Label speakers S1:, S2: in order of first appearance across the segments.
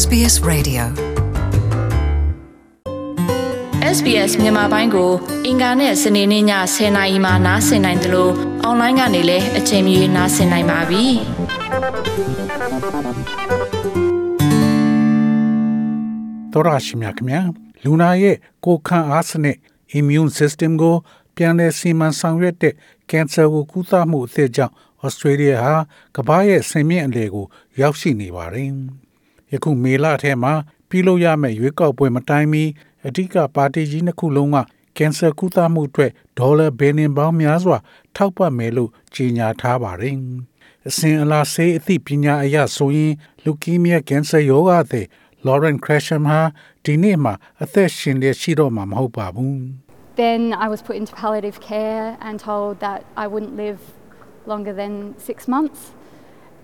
S1: SBS Radio
S2: SBS မြန်မာပိုင်းကို အင်ကာနဲ့စနေနေ့ည10:00နာရီမှနားဆင်နိုင်တယ်လို့အွန်လိုင်းကနေလည်းအချိန်မီနားဆင်နိုင်ပါပြီ။
S3: သောရရှိမြခင်ဗျာလူနာရဲ့ကိုယ်ခံအားစနစ် immune system ကိုပြန်လည်စီမံဆောင်ရွက်တဲ့ကင်ဆာကိုကုသမှုအသစ်ကြောင့်ဩစတြေးလျဟာကမ္ဘာရဲ့ဆင်မြင့်အလယ်ကို ရောက်ရှိနေပါတယ်။ ယခုမေလထဲမှာပြုလုပ်ရမယ့်ရွေးကောက်ပွဲမတိုင်မီအဓိကပါတီကြီးနှစ်ခုလုံးကကင်ဆာကုသမှုအတွက်ဒေါ်လာဘီလီယံပေါင်းများစွာ ထောက်ပံ့မယ်လို့ကြေညာထားပါတယ်။အစဉ်အလာဆေးအသိပညာအရဆိုရင်လူကီးမီးယားကင်ဆာရောဂါတဲ့ Lauren Crasham ဟာဒီနေ့မှာအသက်ရှင်လျက်ရှိတော့မှာမဟုတ်ပါဘူး။
S4: Then I was put into palliative care and told that I wouldn't live longer than six months.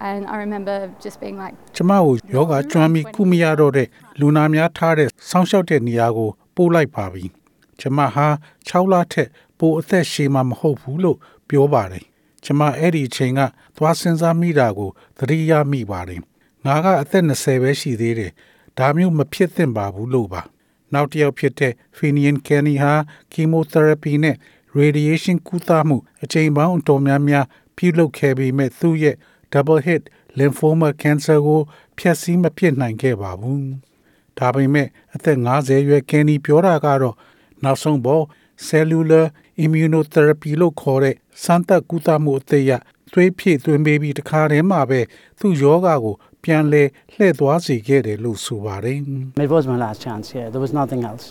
S4: And I remember just being like
S3: ကျမကိုယောဂကျွမ်းပြီးကုမရတော့တဲ့လူနာများထားတဲ့ဆောင်းလျှောက်တဲ့နေရာကိုပို့လိုက်ပါပြီ။ကျမဟာ6လထက်ပိုအသက်ရှည်မှာမဟုတ်ဘူးလို့ပြောပါတယ်။ကျမအဲ့ဒီအချိန်ကသွားစဉ်းစားမိတာကိုသတိရမိပါတယ်။ငါကအသက်20ပဲရှိသေးတယ်။ဒါမျိုးမဖြစ်သင့်ပါဘူးလို့ပါ။နောက်တစ်ယောက်ဖြစ်တဲ့ Finian Kenny ဟာ chemotherapy နဲ့ radiation ကုသမှုအချိန်ပေါင်းအတော်များများပြုလုပ်ခဲ့ပေမဲ့သူ့ရဲ့ double hit lymphoma cancer ကိုဖျက်ဆီးမဖြစ်နိုင်ခဲ့ပါဘူး။ဒါပေမဲ့အသက်50ရွယ် Kenny ပြောတာကတော့နောက်ဆုံးပေါ် cellular immunotherapy လို့ခေါ်တဲ့စမ်းသပ်ကုသမှုအသစ်ရသွေးဖြည့်သွင်းပေးပြီးတခါတည်းမှာပဲသူ့ယောဂါကိုပြန်လဲလှည့်သွားစေခဲ့တယ်လို့ဆိုပါတယ်
S5: It was my last chance yeah there was nothing else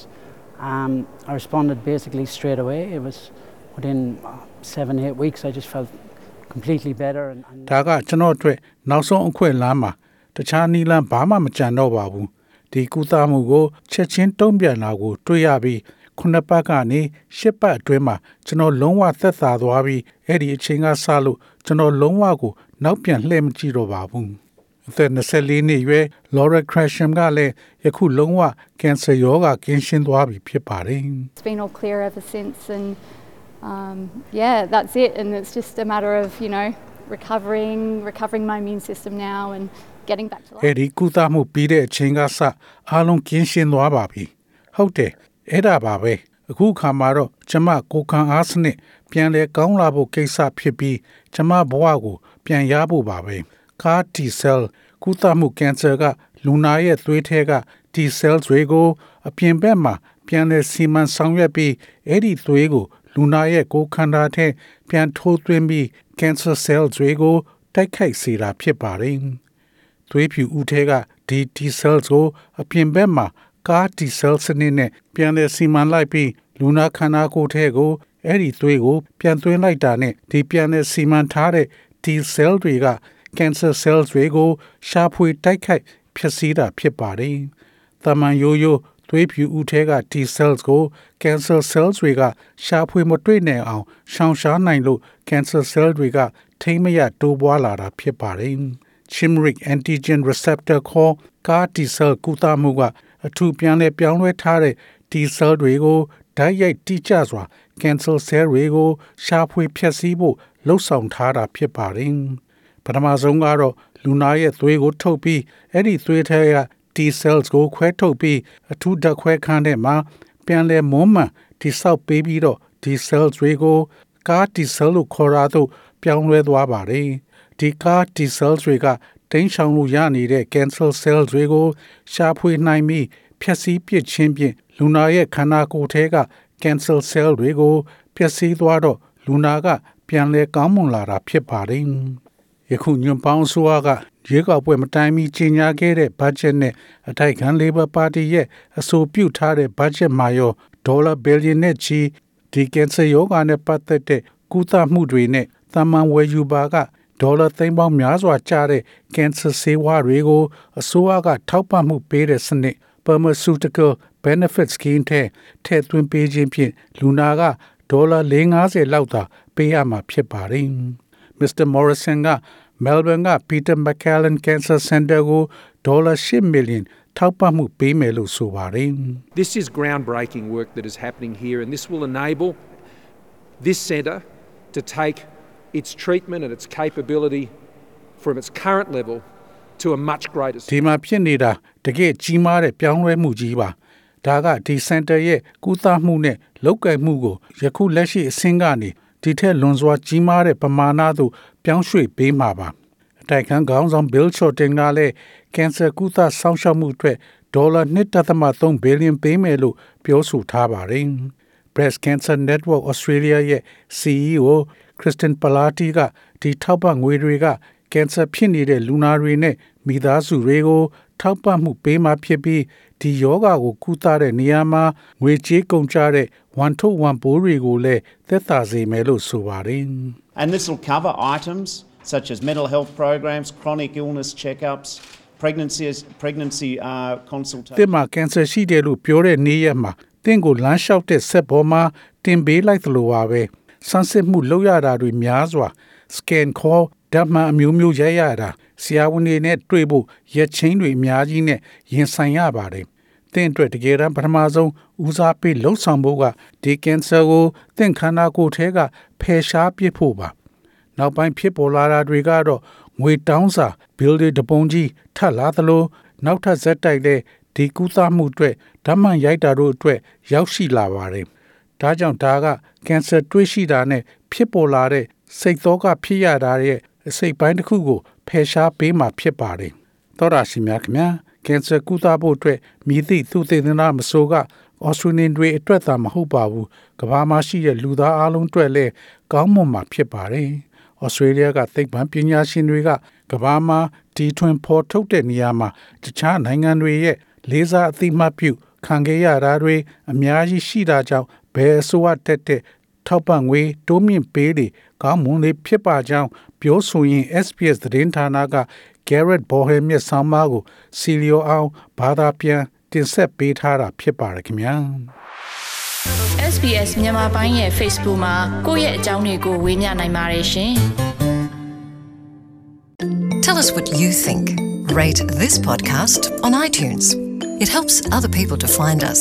S5: um I responded basically straight away it was within uh, 7 8 weeks I just felt completely better and
S3: ဒါကကျွန်တော်အတွက်နောက်ဆုံးအခွင့်အလမ်းမှာတခြားနီလန်းဘာမှမကြံတော့ပါဘူးဒီကုသမှုကိုချက်ချင်းတုံ့ပြန်လာကို တွေ့ရပြီးခုနှစ်ပတ်ကနေရှစ်ပတ်အတွင်းမှာကျွန်တော်လုံးဝသက်သာသွားပြီးအဲ့ဒီအချိန်ကစလို့ကျွန်တော်လုံးဝကိုနောက်ပြန်လှည့်မကြည့်တော့ပါဘူးအသက်24နှစ်ရွယ် Laura Crasham ကလည်းယခုလုံးဝကင်ဆာရောဂါကင်းရှင်းသွားပြီဖြစ်ပါတယ်
S4: It's been all clear ever since and um, yeah that's it and it's just a matter of you know recovering recovering my immune system now and getting back to life
S3: အဲ့ဒီကုသမှုပြီးတဲ့အချိန်ကစအားလုံးကင်းရှင်းသွားပါပြီဟုတ်တယ်အဲ့ဒါပါပဲအခုခါမှာတော့ကျမကိုခံအားစနစ်ပြန်လဲကောင်းလာဖို့ကိစ္စဖြစ်ပြီးကျမဘဝကိုပြန်ရဖို့ပါပဲကား T cell ကုသမှုကင်ဆာကလူနာရဲ့သွေးထဲက T cells တွေကိုအပြင်ဘက်မှာပြန်လဲစီမံဆောင်ရွက်ပြီးအဲ့ဒီသွေးကို လူနာရဲ့ကိုယ်ခန္ဓာထဲပြန်ထိုးသွင်းပြီး cancer cells တွေကို တိုက်ခိုက်စေတာဖြစ်ပါတယ်။သွေးဖြူဦးထဲကဒီ T cells ကိုအပြင်ဘက်မှာကား T cell စနစ်နဲ့ပြန်လည်စီမံလိုက်ပြီးလူနာခန္ဓာကိုယ်ထဲကိုအဲ့ဒီသွေးကို ပြန်သွင်းလိုက်တာနဲ့ဒီပြန်လည်စီမံထားတဲ့ T cell တွေက cancer cells တွေကို ရှာဖွေတိုက်ခိုက်ဖျက်ဆီးတာဖြစ်ပါတယ်။တမန်ရိုးရိုး သွေးဖြူဦးထဲက T cells ကို cancer cells တွေကရှာဖွေမတွေ့နိုင်အောင်ရှောင်ရှားနိုင်လို့ cancer cell တွေကထိမရတိုးပွားလာတာဖြစ်ပါတယ်။ chimeric antigen receptor ခေါ် CAR T cell ကုသမှုကအထူးပြန်လဲပြောင်းလဲထားတဲ့ T cell တွေကိုဓာတ်ရိုက်တိကျစွာ cancer cell တွေကိုရှာဖွေဖျက်ဆီးဖို့လှုံ့ဆော်ထားတာဖြစ်ပါတယ်။ပထမဆုံးကတော့လူနာရဲ့သွေးကိုထုတ်ပြီးအဲ့ဒီသွေးထဲက T cells ကိုခွဲထုတ်ပြီးအထူးဓာတ်ခွဲခန်းထဲမှာပြန်လဲမွမ်းမံတိဆောက်ပေးပြီးတော့ T cells တွေကိုကား T cell လို့ခေါ်တာသို့ပြောင်းလဲသွားပါတယ်။ဒီကား T cells တွေကတင်းချောင်လို့ရနေတဲ့ cancer cells တွေကိုရှာဖွေနိုင်ပြီးဖျက်ဆီးပစ်ခြင်းဖြင့်လူနာရဲ့ခန္ဓာကိုယ်ထဲက cancer cell တွေကိုဖျက်ဆီးသွားတော့လူနာကပြန်လဲကောင်းမွန်လာတာဖြစ်ပါတယ်။ ယခုညွန်ပေါင်းဆိုးကရွေးကောက်ပွဲမတိုင်မီကြီးညာခဲ့တဲ့ဘတ်ဂျက်နဲ့အထိုက်ခံ Labor Party ရဲ့အဆိုပြုထားတဲ့ဘတ်ဂျက်မှာရောဒေါ်လာဘီလီယံနဲ့ချီဒီကင်ဆာရောဂါနဲ့ပတ်သက်တဲ့ကုသမှုတွေနဲ့သမ္မန်ဝယ်ယူပါကဒေါ်လာသိန်းပေါင်းများစွာကျတဲ့ကင်ဆာဆေးဝါးတွေကိုအစိုးရကထောက်ပံ့မှုပေးတဲ့စနစ် Pharmaceutical Benefit Scheme ထဲထည့်သွင်းပေးခြင်းဖြင့်လူနာကဒေါ်လာ450လောက်သာပေးရမှာဖြစ်ပါတယ်။ Mr. Morrison က Melbourne က Peter McCallum Cancer Center ကိုဒေါ်လာ10 million ထောက်ပံ့မှုပေးမယ်လို့ဆိုပါတယ်။
S6: This is groundbreaking work that is happening here and this will enable this centre to take its treatment and its capability from its current level to a much greater
S3: ဒီမှာဖြစ်နေတာတကယ်ကြီးမားတဲ့ပြောင်းလဲမှုကြီးပါဒါကဒီစင်တာရဲ့ကုသမှုနဲ့လောက်ကိုက်မှုကိုယခုလက်ရှိအဆင့်ကနေ ဒီထက်လွန်စွာကြီးမားတဲ့ပမာဏသို့ပြောင်းရွှေ့ပေးမှာပါအတိုက်ခံခေါင်းဆောင် Bill Shorten ကလည်းကင်ဆာကုသစောင့်ရှောက်မှုအတွက်ဒေါ်လာ1.3ဘီလီယံပေးမယ်လို့ပြောဆိုထားပါတယ် Breast Cancer Network Australia ရဲ့ CEO Kristen Palati ကဒီထောက်ပံ့ငွေတွေကကင်ဆာဖြစ်နေတဲ့လူနာတွေနဲ့ မိသားစုတွေကိုထောက်ပံ့မှုပေးမှဖြစ်ပြီးဒီယောဂါကိုကုသတဲ့နေရာမှာငွေကြေးကုန်ကျတဲ့ဝန်ထုတ်ဝန်ပိုးတွေကိုလည်းသက်သာစေမယ်လို့ဆိုပါတယ်
S1: And this will cover items such as mental health programs, chronic illness checkups, pregnancy, pregnancy uh,
S3: သ
S1: consultations.
S3: င်မှာကင်ဆာရှိတယ်လို့ပြောတဲ့နေ့ရက်မှာတင့်ကိုလမ်းလျှောက်တဲ့ဆက်ပေါ်မှာတင်ပေးလိုက်သလိုပါပဲဆန်းစစ်မှုလုပ်ရတာတွေများစွာ scan call ဓာတ်မှန်အမျိုးမျိုးရိုက်ရတာဆရာဝန်တွေနဲ့တွေ့ဖို့ရက်ချင်းတွေအများကြီးနဲ့ရင်ဆိုင်ရပါတယ်တင့်အတွက်တကယ်တမ်းပထမဆုံးဦးစားပေးလှုပ်ဆောင်ဖို့ကဒီကင်ဆာကိုတင့်ခန္ဓာကိုယ်ထဲကဖယ်ရှားပစ်ဖို့ပါနောက်ပိုင်းဖြစ်ပေါ်လာတာတွေကတော့ငွေတောင်းစာ bill တွေတပုံကြီးထပ်လာသလိုနောက်ထပ်ဇက်တိုက်တဲ့ဒီကုသမှုအတွက်ဓာတ်မှန်ရိုက်တာတို့အတွက်ရောက်ရှိလာပါတယ်။ဒါကြောင့်ဒါကကင်ဆာတွေးရှိတာနဲ့ဖြစ်ပေါ်လာတဲ့စိတ်သောကဖြစ်ရတာရဲ့ အစိတ်ပိုင်းတစ်ခုကိုဖယ်ရှားပေးမှဖြစ်ပါတယ်။သောတာရှင်များခင်ဗျာကင်ဆာကုသဖို့အတွက်မြည်သည့်သူသေသနာမဆိုးကဩစတြေးလျတွေအတွက်သာမဟုတ်ပါဘူး။ကမ္ဘာမှာရှိတဲ့လူသားအလုံးအတွက်လည်းကောင်းမွန်မှာဖြစ်ပါတယ်။ဩစတြေးလျကသိပ္ပံပညာရှင်တွေကကမ္ဘာမှာဒီထွင်ဖော်ထုတ်တဲ့နေရာမှာတခြားနိုင်ငံတွေရဲ့လေးစားအသိမှတ်ပြုခံခဲ့ရတာတွေအများကြီးရှိတာကြောင့်ဘယ်အစိုးရတက်တဲ့ထောက်ပံ့ငွေတိုးမြင့်ပေးလေကောင်းမွန်လေဖြစ်ပါကြောင်း ပြောဆိုရင် SPS သတင်းဌာနက Garrett Bohem ရဲ့ဆောင်းပါးကိုစီလီယိုအောင်ဘာသာပြန်တင်ဆက်ပေးထားတာဖြစ်ပါတယ်ခင်ဗျာ
S2: SBS မြန်မာပိုင်းရဲ့ Facebook မှာကိုယ့်ရဲ့အကြောင်းတွေကိုဝေမျှနိုင်ပါတယ်ရှင်။
S7: Tell us what you think. Rate this podcast on iTunes. It helps other people to find us.